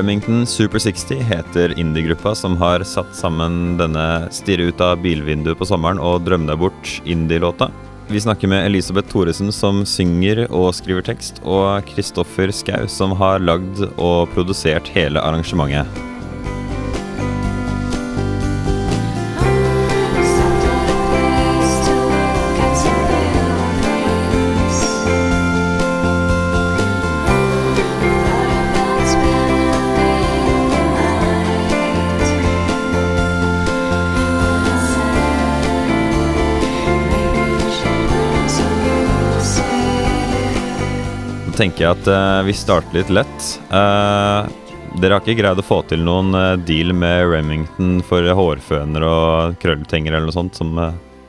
Remington Super 60 heter indie-gruppa som har satt sammen denne 'stirre ut av bilvinduet på sommeren og drømme deg bort' indie-låta. Vi snakker med Elisabeth Thoresen som synger og skriver tekst, og Kristoffer Skau som har lagd og produsert hele arrangementet. Tenker jeg at eh, vi starter litt lett. Eh, dere har ikke greid å få til noen eh, deal med Remington for hårføner og krølltenger eller noe sånt som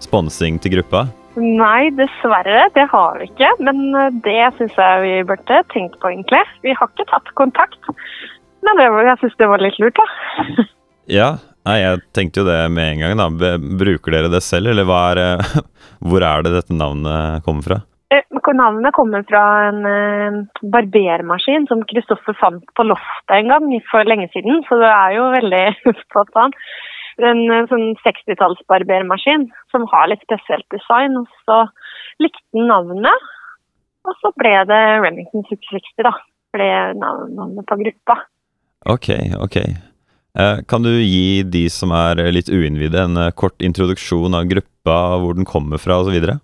sponsing til gruppa? Nei, dessverre. Det har vi ikke. Men det syns jeg vi burde tenkt på, egentlig. Vi har ikke tatt kontakt. Men det, var- jeg syns det var litt lurt, da. Ja, jeg tenkte jo det med en gang. da. Bruker dere det selv, eller er, hvor er det dette navnet kommer fra? Navnet kommer fra en eh, barbermaskin som Kristoffer fant på loftet en gang for lenge siden. Så det er jo veldig han. En eh, sånn 60-tallsbarbermaskin som har litt spesielt design. Og så likte han navnet, og så ble det Remington 660, da. Ble navnet på gruppa. Ok, ok. Eh, kan du gi de som er litt uinnvidde, en kort introduksjon av gruppa, hvor den kommer fra osv.?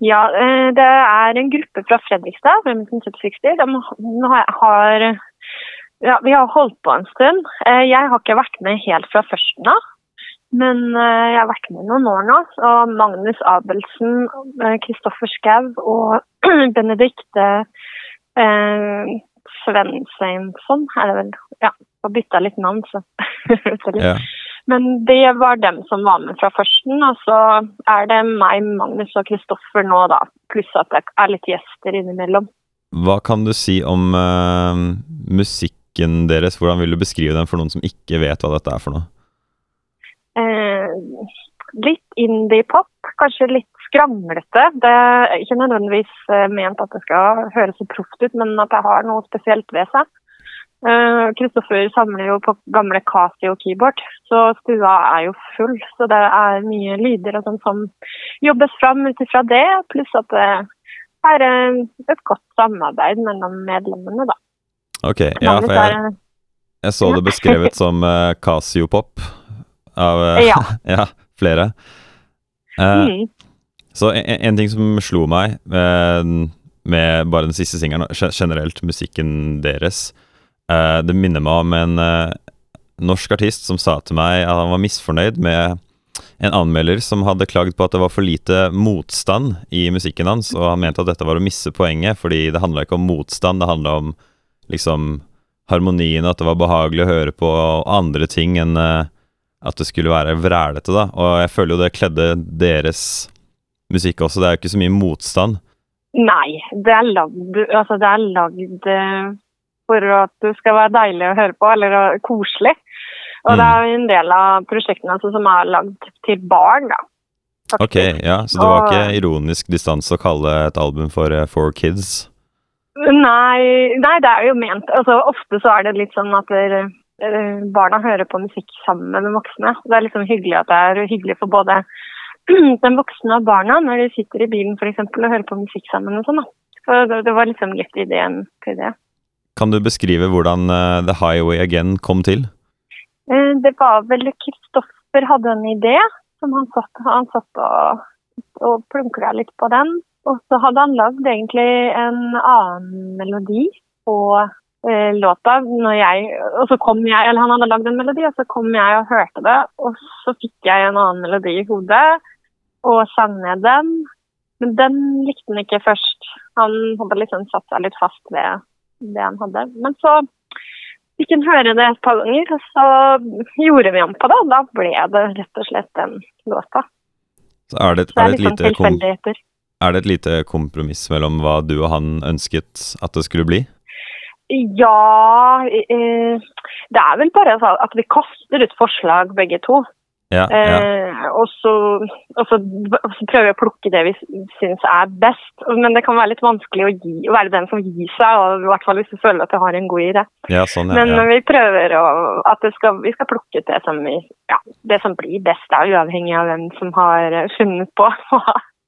Ja, eh, det er en gruppe fra Fredrikstad, Remington 660. De har, ja, Vi har holdt på en stund. Eh, Jeg har ikke vært med helt fra førsten av. Men eh, jeg har vært med noen år nå. Og Magnus Abelsen, Kristoffer Schou og Benedicte eh, Svensson, er det vel. Ja, har bytta litt navn, så. Ja. Men det var dem som var med fra førsten, og så er det meg, Magnus og Kristoffer nå, da. Pluss at det er litt gjester innimellom. Hva kan du si om uh, musikken deres? Hvordan vil du beskrive den for noen som ikke vet hva dette er for noe? Eh, litt indie-pop, kanskje litt skranglete. Det er ikke nødvendigvis eh, ment at det skal høres så proft ut, men at det har noe spesielt ved seg. Eh, Kristoffer samler jo på gamle Casio-keyboard, så stua er jo full. Så det er mye lyder og sånn som jobbes fram ut ifra det, pluss at det er eh, et godt samarbeid mellom medlemmene, da. Ok, ja, for jeg, er- jeg så det beskrevet som uh, Casio-pop av uh, Ja. ja, flere. Uh, Mm. Så en, en ting som slo meg eh, med bare den siste singelen, generelt musikken deres eh, Det minner meg om en uh, norsk artist som sa til meg at han var misfornøyd med en anmelder som hadde klagd på at det var for lite motstand i musikken hans, og han mente at dette var å misse poenget, fordi det handla ikke om motstand, det handla om liksom harmonien, at det var behagelig å høre på, og andre ting enn uh, at det skulle være vrælete, da. Og jeg føler jo det kledde deres musikk også. Det er jo ikke så mye motstand. Nei, det er lagd, altså det er lagd for at det skal være deilig å høre på, eller koselig. Og det er jo en del av prosjektene altså, som er lagd til barn, da. faktisk. Ok, ja, Så det var Og- ikke ironisk distanse å kalle et album for uh, For Kids? Nei, nei, det er jo ment altså, Ofte så er det litt sånn at eh, barna hører på musikk sammen med voksne. Det er liksom hyggelig at det er hyggelig for både den voksne og barna når de sitter i bilen for eksempel, og hører på musikk sammen. og sånn da. Så det, det var liksom litt ideen til det. Kan du beskrive hvordan eh, The Highway Again kom til? Eh, Det var vel Kristoffer hadde en idé som han satt, han satt og, og plunkla litt på den. Og så hadde han lagd egentlig en annen melodi på eh, låta. Når jeg, og så kom jeg, eller Han hadde lagd en melodi, og så kom jeg og hørte det. Og så fikk jeg en annen melodi i hodet og sang ned den. Men den likte han ikke først. Han hadde liksom satt seg litt fast ved det han hadde. Men så fikk han høre det et par ganger, og så gjorde vi om på det. og Da ble det rett og slett den låta. Så er det, er det er er det, et, lite er det et lite kompromiss mellom hva du og han ønsket at det skulle bli? Ja eh, Det er vel bare altså at vi kaster ut forslag, begge to. Ja, ja. Eh, og, så, og, så, prøver vi å plukke det vi syns er best. Men det kan være litt vanskelig å, gi, å være den som gir seg, og i hvert fall hvis du føler at du har en god idé. ja, sånn. Men vi prøver å, at det skal, vi skal plukke ut det som, vi, det som blir best, da, uavhengig av hvem som har eh, funnet på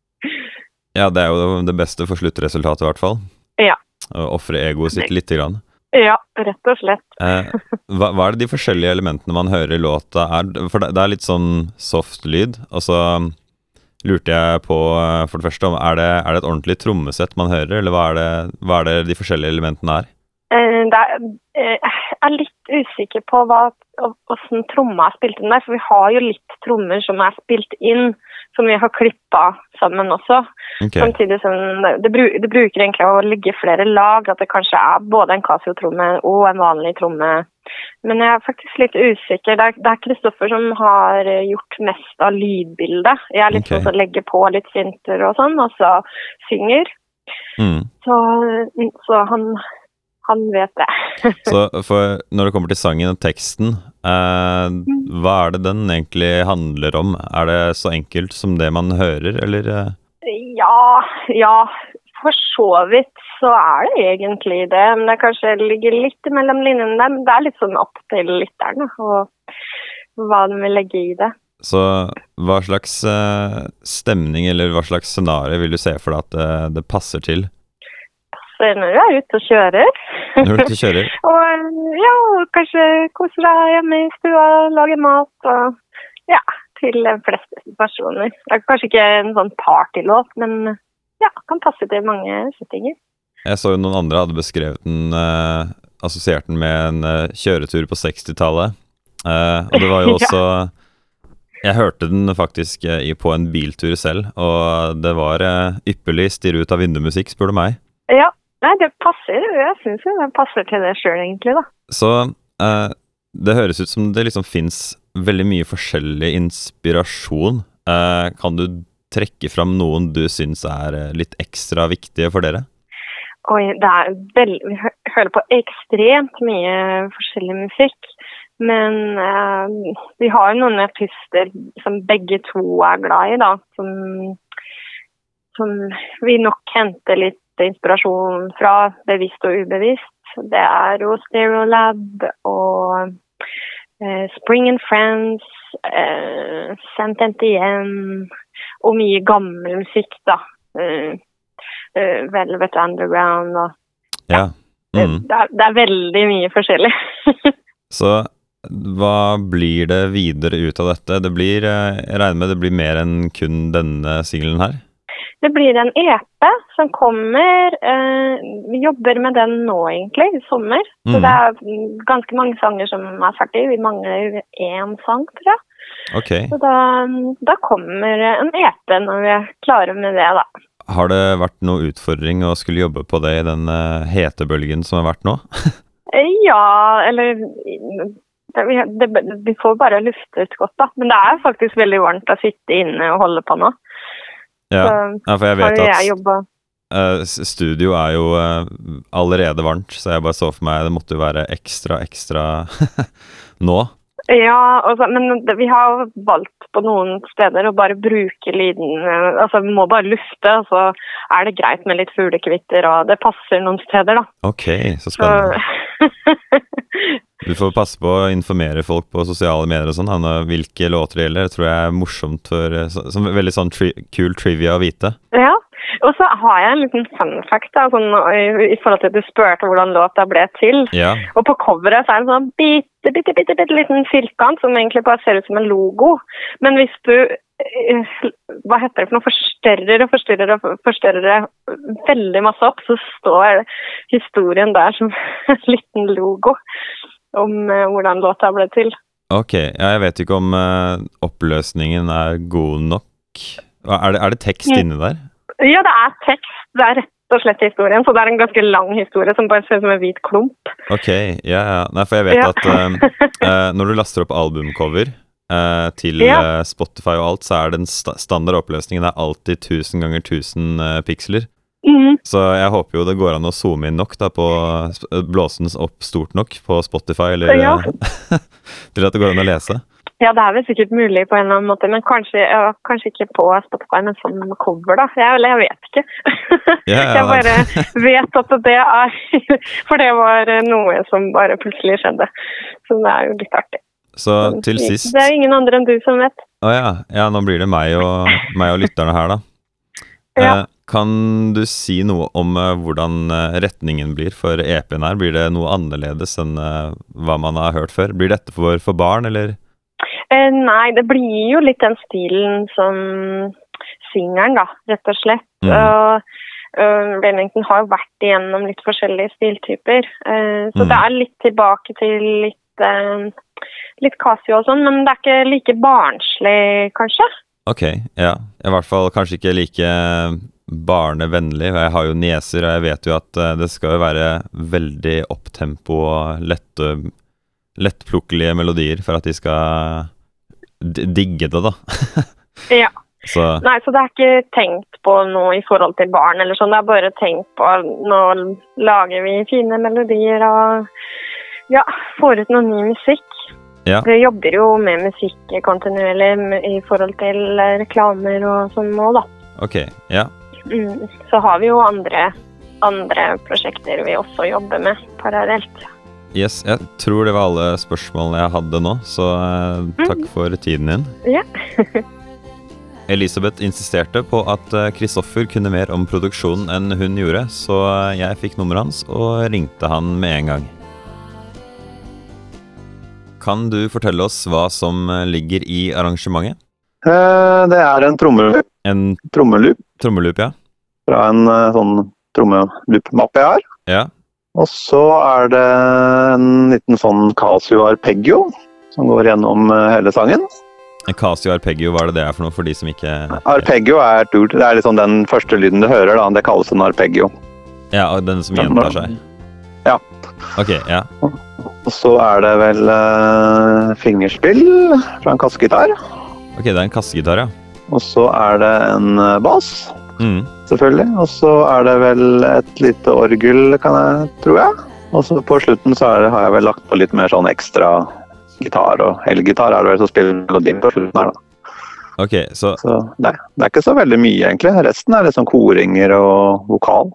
ja, det er jo det beste for sluttresultatet, i hvert fall. Ja. Å ofre egoet sitt lite grann. Ja, rett og slett. Eh, hva, hva er det de forskjellige elementene man hører i låta er? For det, det er litt sånn soft lyd. Og så lurte jeg på, eh, for det første, om er det, er det et ordentlig trommesett man hører, eller hva er det, hva er det de forskjellige elementene er? Eh, er, jeg er litt usikker på hva, hvordan tromma er spilt inn der, for vi har jo litt trommer som er spilt inn, som vi har klippa sammen også. Okay. Samtidig som det, det, bruker egentlig å ligge flere lag, at det kanskje er både en Casio-tromme og en vanlig tromme. Men jeg er faktisk litt usikker. Det er- er Kristoffer som har gjort mest av lydbildet. Jeg er litt okay. sånn som legger på litt synter og sånn, og så synger. Mm. Så, så han, han vet det. Så når det kommer til sangen og teksten, hva er det den egentlig handler om? Er det så enkelt som det man hører, eller? eh? Ja, ja. For så vidt så er det egentlig det. Men det kanskje ligger litt mellom linjene der. Men det er litt sånn opp til lytterne og hva de vil legge i det. Så hva slags eh, stemning eller hva slags scenario vil du se for deg at eh, det passer til Passer når du er ute og kjører når du kjører? Og ja, kanskje kose deg hjemme i stua, lage mat og ja, til de fleste situasjoner. Det er kanskje ikke en sånn partylåt, men ja, kan passe til mange settinger. Jeg så jo noen andre hadde beskrevet den, eh, assosiert den med en eh, kjøretur på 60-tallet. Eh, og det var jo Ja. også Jeg hørte den faktisk eh, på en biltur selv, og det var eh, ypperlig stirre ut av vinduet-musikk, spør du meg. Ja, nei, det passer. Jeg syns jo det passer til det sjøl, egentlig, da. Så eh, det høres ut som det liksom fins veldig mye forskjellig inspirasjon. Eh, kan du trekke fram noen du syns er eh, litt ekstra viktige for dere? Oi, det er vel, vi hører på ekstremt mye forskjellig musikk. Men eh, vi har noen artister som begge to er glad i, da. Som, som vi nok henter litt inspirasjon fra, bevisst og ubevisst. Det er jo Stereolab og eh, Spring and Friends, eh, Saint Etienne og mye gammel musikk, da. Eh, eh, Velvet Underground og Ja. Mm. det, er, det er veldig mye forskjellig. Så hva blir det videre ut av dette? Det blir, eh, jeg regner med det blir mer enn kun denne singelen her? Det blir en EP som kommer eh, Vi jobber med den nå, egentlig, i sommer. Så Mm. det er ganske mange sanger som er ferdig. Vi mangler én sang, tror jeg. Okay. Så da, da kommer en EP når vi er klare med det, da. Har det vært noe utfordring å skulle jobbe på det i den eh, hetebølgen som har vært nå? Eh, Ja, eller det, vi- det, Vi får bare luftet godt, da. Men det er faktisk veldig varmt å sitte inne og holde på nå. Ja, ja for jeg vet at eh, studio er jo uh, allerede varmt, så jeg bare så for meg det måtte jo være ekstra, ekstra nå. Ja, altså, men vi har valgt på noen steder å bare bruke lyden eh, Altså, vi må bare lufte, og så er det greit med litt fuglekvitter, og det passer noen steder, da. Ok, så spennende. Du får passe på å informere folk på sosiale medier og sånn, hvilke låter det gjelder. Det tror jeg er morsomt for som Veldig sånn tri kul trivia å vite. ja. Og så har jeg en liten fun fact da, sånn, i, i forhold til at du spurte hvordan låta ble til. Ja. Og på coveret så er det en sånn bitte, bitte, bitte, bitte liten firkant som egentlig bare ser ut som en logo. Men hvis du eh, hva heter det for noe, forstørrer og forstørrer og forstørrer det veldig masse opp, så står historien der som en liten logo om eh, hvordan låta ble til. Ok, ja, jeg vet ikke om uh, oppløsningen er god nok. Er det, er det tekst Mm. inni der? Ja, det er tekst. Det er rett og slett historien. Så det er en ganske lang historie som bare ser ut som en hvit klump. Ok, ja, ja. Nei, for jeg vet Ja. at eh, når du laster opp albumcover uh, til Ja. Spotify og alt, så er den sta standard oppløsningen er alltid 1000 ganger 1000 eh, piksler. Mm. Så jeg håper jo det går an å zoome inn nok da på blåsens opp stort nok på Spotify, eller Ja. til at det går an å lese. Ja, det er vel sikkert mulig på en eller annen måte, men kanskje, ja, kanskje ikke på Spotify, men som cover, da. Jeg, eller jeg vet ikke. Ja, jeg bare vet at det er For det var noe som bare plutselig skjedde. Så det er jo litt artig. Så til sist Det er ingen andre enn du som vet. Å ja. ja, nå blir det meg og, meg og lytterne her, da. Ja. Eh, kan du si noe om eh, hvordan eh, retningen blir for EP-en her? Blir det noe annerledes enn eh, hva man har hørt før? Blir dette for, for barn, eller? Eh, nei, det blir jo litt den stilen som singelen, da, rett og slett. Mm. Og uh, Remington har jo vært igjennom litt forskjellige stiltyper. Uh, så Mm. det er litt tilbake til litt, uh, litt Casio og sånn, men det er ikke like barnslig, kanskje. Ok, ja. I hvert fall kanskje ikke like barnevennlig. Jeg har jo nieser, og jeg vet jo at det skal jo være veldig opptempo og lette, lettplukkelige melodier for at de skal digge det, da. Ja. Så Nei, så det er ikke tenkt på noe i forhold til barn eller sånn. Det er bare tenkt på nå lager vi fine melodier og ja, får ut noe ny musikk. Ja. Vi jobber jo med musikk kontinuerlig i forhold til eh, reklamer og sånn nå, da. ok, ja. Mm. Så har vi jo andre, andre prosjekter vi også jobber med parallelt. Yes, jeg tror det var alle spørsmålene jeg hadde nå, så eh, takk for tiden din. Ja. Elisabeth insisterte på at eh, Kristoffer kunne mer om produksjonen enn hun gjorde, så eh, jeg fikk nummeret hans og ringte han med en gang. Kan du fortelle oss hva som eh, ligger i arrangementet? Eh, Det er en trommeloop, En trommeloop trommeloop, ja? fra en eh, sånn trommeloop-mappe jeg har. Ja. Og så er det en liten sånn Casio arpeggio som går gjennom eh, hele sangen. En Casio Arpeggio, hva er det det er for noe for de som ikke Arpeggio er, det er liksom den første lyden du hører, da. Det kalles en arpeggio. Ja, og den som gjentar seg? Ja. Ok, ja. Og så er det vel uh, fingerspill fra en kassegitar. Ok, det er en kassegitar, ja. Og så er det en eh, bass, Mm. selvfølgelig. Og så er det vel et lite orgel, kan jeg, tror jeg. Og så på slutten så det, har jeg vel lagt på litt mer sånn ekstra gitar og elgitar er det vel som spiller melodien på slutten her, da. Ok, så Så nei, det er ikke så veldig mye, egentlig. Resten er liksom koringer og vokal.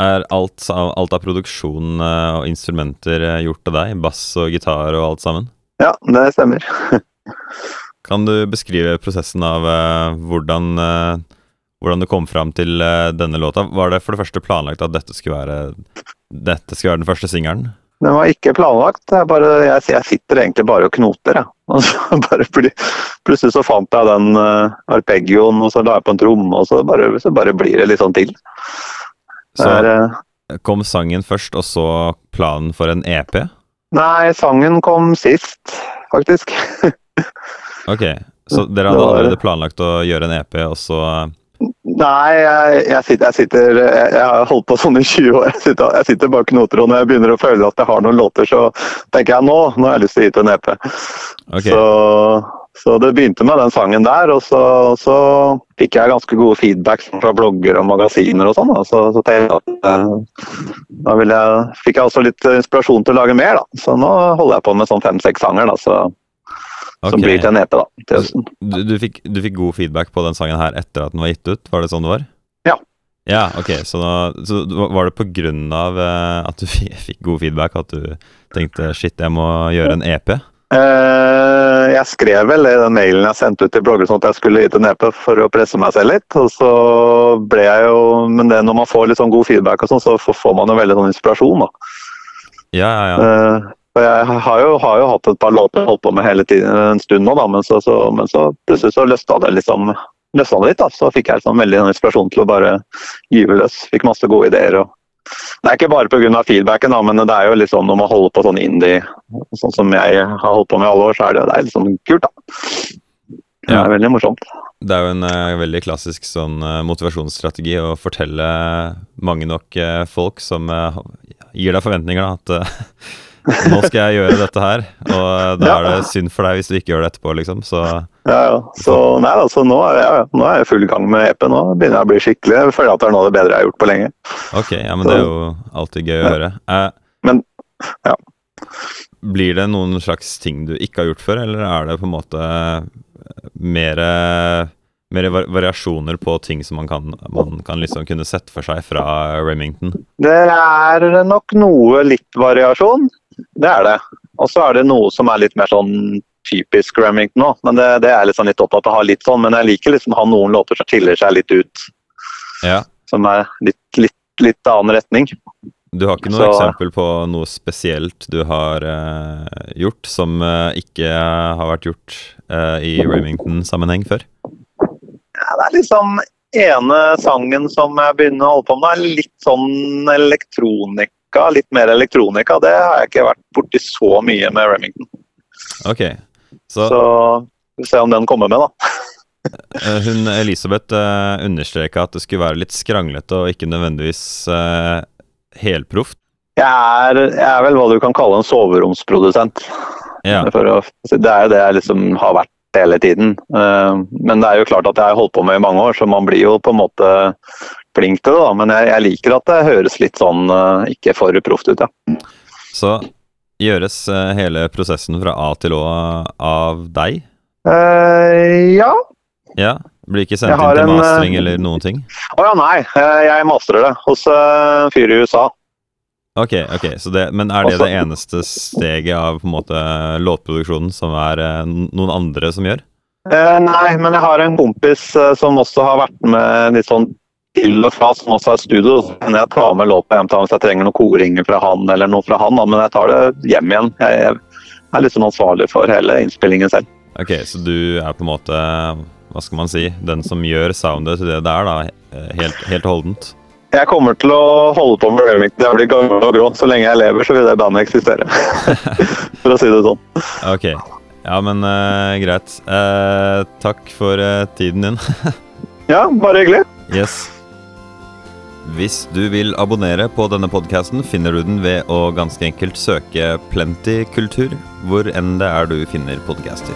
er alt, alt av produksjon eh, og instrumenter eh, gjort av deg? Bass og gitar og alt sammen? Ja, det stemmer. Kan du beskrive prosessen av eh, hvordan, hvordan du kom fram til eh, denne låta? Var det for det første planlagt at dette skulle være, dette skulle være den første singelen? Den var ikke planlagt. Er bare, jeg, jeg sitter egentlig bare og knoter, jeg. Og så bare plutselig så fant jeg den uh, arpeggioen, og så la jeg på en tromme, og så bare, så bare blir det litt sånn til. Så er, eh, kom sangen først, og så planen for en EP? nei, sangen kom sist, faktisk. Ok, så dere hadde allerede planlagt å gjøre en EP, og så Nei, jeg, jeg, sitter, jeg, sitter, jeg, har holdt på sånn i 20 år. Jeg sitter, jeg sitter bare og knoter, og når jeg begynner å føle at jeg har noen låter, så tenker jeg nå, nå har jeg lyst til å gi til en EP. Okay. Så, så det begynte med den sangen der, og så, så fikk jeg ganske gode feedback fra blogger og magasiner og sånn. Så, så tenkte jeg at eh, da jeg, fikk jeg også litt inspirasjon til å lage mer, da. Så nå holder jeg på med sånn fem-seks sanger, da, så, som blir til en EP da, til høsten. Du, du, fikk, du fikk god feedback på den sangen her etter at den var gitt ut? Var det sånn det var? Ja. Ja, ok, så, da, så var det på grunn av eh, at du fikk god feedback at du tenkte shit, jeg må gjøre en EP? Uh, jeg skrev vel i den mailen jeg sendte ut til blogger sånn at jeg skulle gi til EP for å presse meg selv litt. Og så ble jeg jo Men det, når man får litt sånn god feedback, og sånn, så får man jo veldig sånn inspirasjon. da. Ja, ja, ja. Eh, og jeg har jo, har jo hatt et par låter jeg holdt på med hele tiden en stund nå, da, men så, så, men så plutselig så løsna det liksom løsna det litt. da, Så fikk jeg liksom veldig inspirasjon til å bare gyve løs. Fikk masse gode ideer. og Det er ikke bare pga. feedbacken, da, men det er jo sånn når man holder på sånn indie, sånn som jeg har holdt på med i alle år, så er det, det er litt sånn kult. da. Det Ja. er veldig morsomt. Det er jo en uh, veldig klassisk sånn uh, motivasjonsstrategi å fortelle mange nok uh, folk som gir deg forventninger, da, at, nå skal jeg gjøre dette her, og da er det synd for deg hvis du ikke gjør det etterpå, liksom. Så Ja, ja. Så nei, altså, nå, er jeg, nå er jeg full gang med EP. Nå begynner jeg å bli skikkelig Jeg føler at det er noe av det bedre jeg har gjort på lenge. ok, ja, men det er jo alltid gøy å høre. Eh, Men, ja. Blir det noen slags ting du ikke har gjort før, eller er det på en måte mer, mer variasjoner på ting som man kan, man kan liksom kunne sette for seg fra Remington? Det er nok noe litt variasjon. Det er det. Og så er det noe som er litt mer sånn typisk Remington nå. Men det, det er liksom litt opptatt av å ha litt sånn. Men jeg liker liksom å ha noen låter som skiller seg litt ut. Ja. Som er litt, litt, litt annen retning. Du har ikke noe Så- eksempel på noe spesielt du har uh, gjort som uh, ikke har vært gjort uh, i Remington-sammenheng før? Ja, det er liksom ene sangen som jeg begynner å holde på med, er litt sånn elektronika. Litt mer elektronika. Det har jeg ikke vært borti så mye med Remington. Ok, så Så vi får se om den kommer med, da. eh, hun Elisabeth uh, understreka at det skulle være litt skranglete og ikke nødvendigvis uh, helproft. Jeg er, jeg er vel hva du kan kalle en soveromsprodusent. Ja. Å, det er jo det jeg liksom har vært hele tiden. Eh, Men det er jo klart at jeg har holdt på med i mange år, så man blir jo på en måte flink til det. da. Men jeg, jeg liker at det høres litt sånn eh, ikke for proft ut, ja. Så gjøres eh, hele prosessen fra A til Å av deg? Eh, ja. Ja? Blir ikke sendt inn til en, eh, mastering eller noen ting? Å ja, nei. eh, Jeg masterer det hos eh, en fyr i USA. Ok, ok, så det, men er det Også- det eneste steget av på en måte låtproduksjonen som er eh, noen andre som gjør? Eh, nei, men jeg har en kompis eh, som også har vært med litt sånn til og fra, som også er studio. Kan jeg ta med låta hjem til ham hvis jeg trenger noen koringer fra han eller noe fra han, men jeg tar det hjem igjen. Jeg, er liksom ansvarlig for hele innspillingen selv. Ok, så du er på en måte, hva skal man si, den som gjør soundet til det det er da, helt, helt holdent? Jeg kommer til å holde på med Remix. jeg blir gammel og grå. Så lenge jeg lever, så vil det bandet eksistere. for å si det sånn. Ok, ja, men uh, greit. Uh, takk for uh, tiden din. Ja, bare hyggelig. Yes. Hvis du vil abonnere på denne podkasten, finner du den ved å ganske enkelt søke Plenty kultur, hvor enn det er du finner podcaster.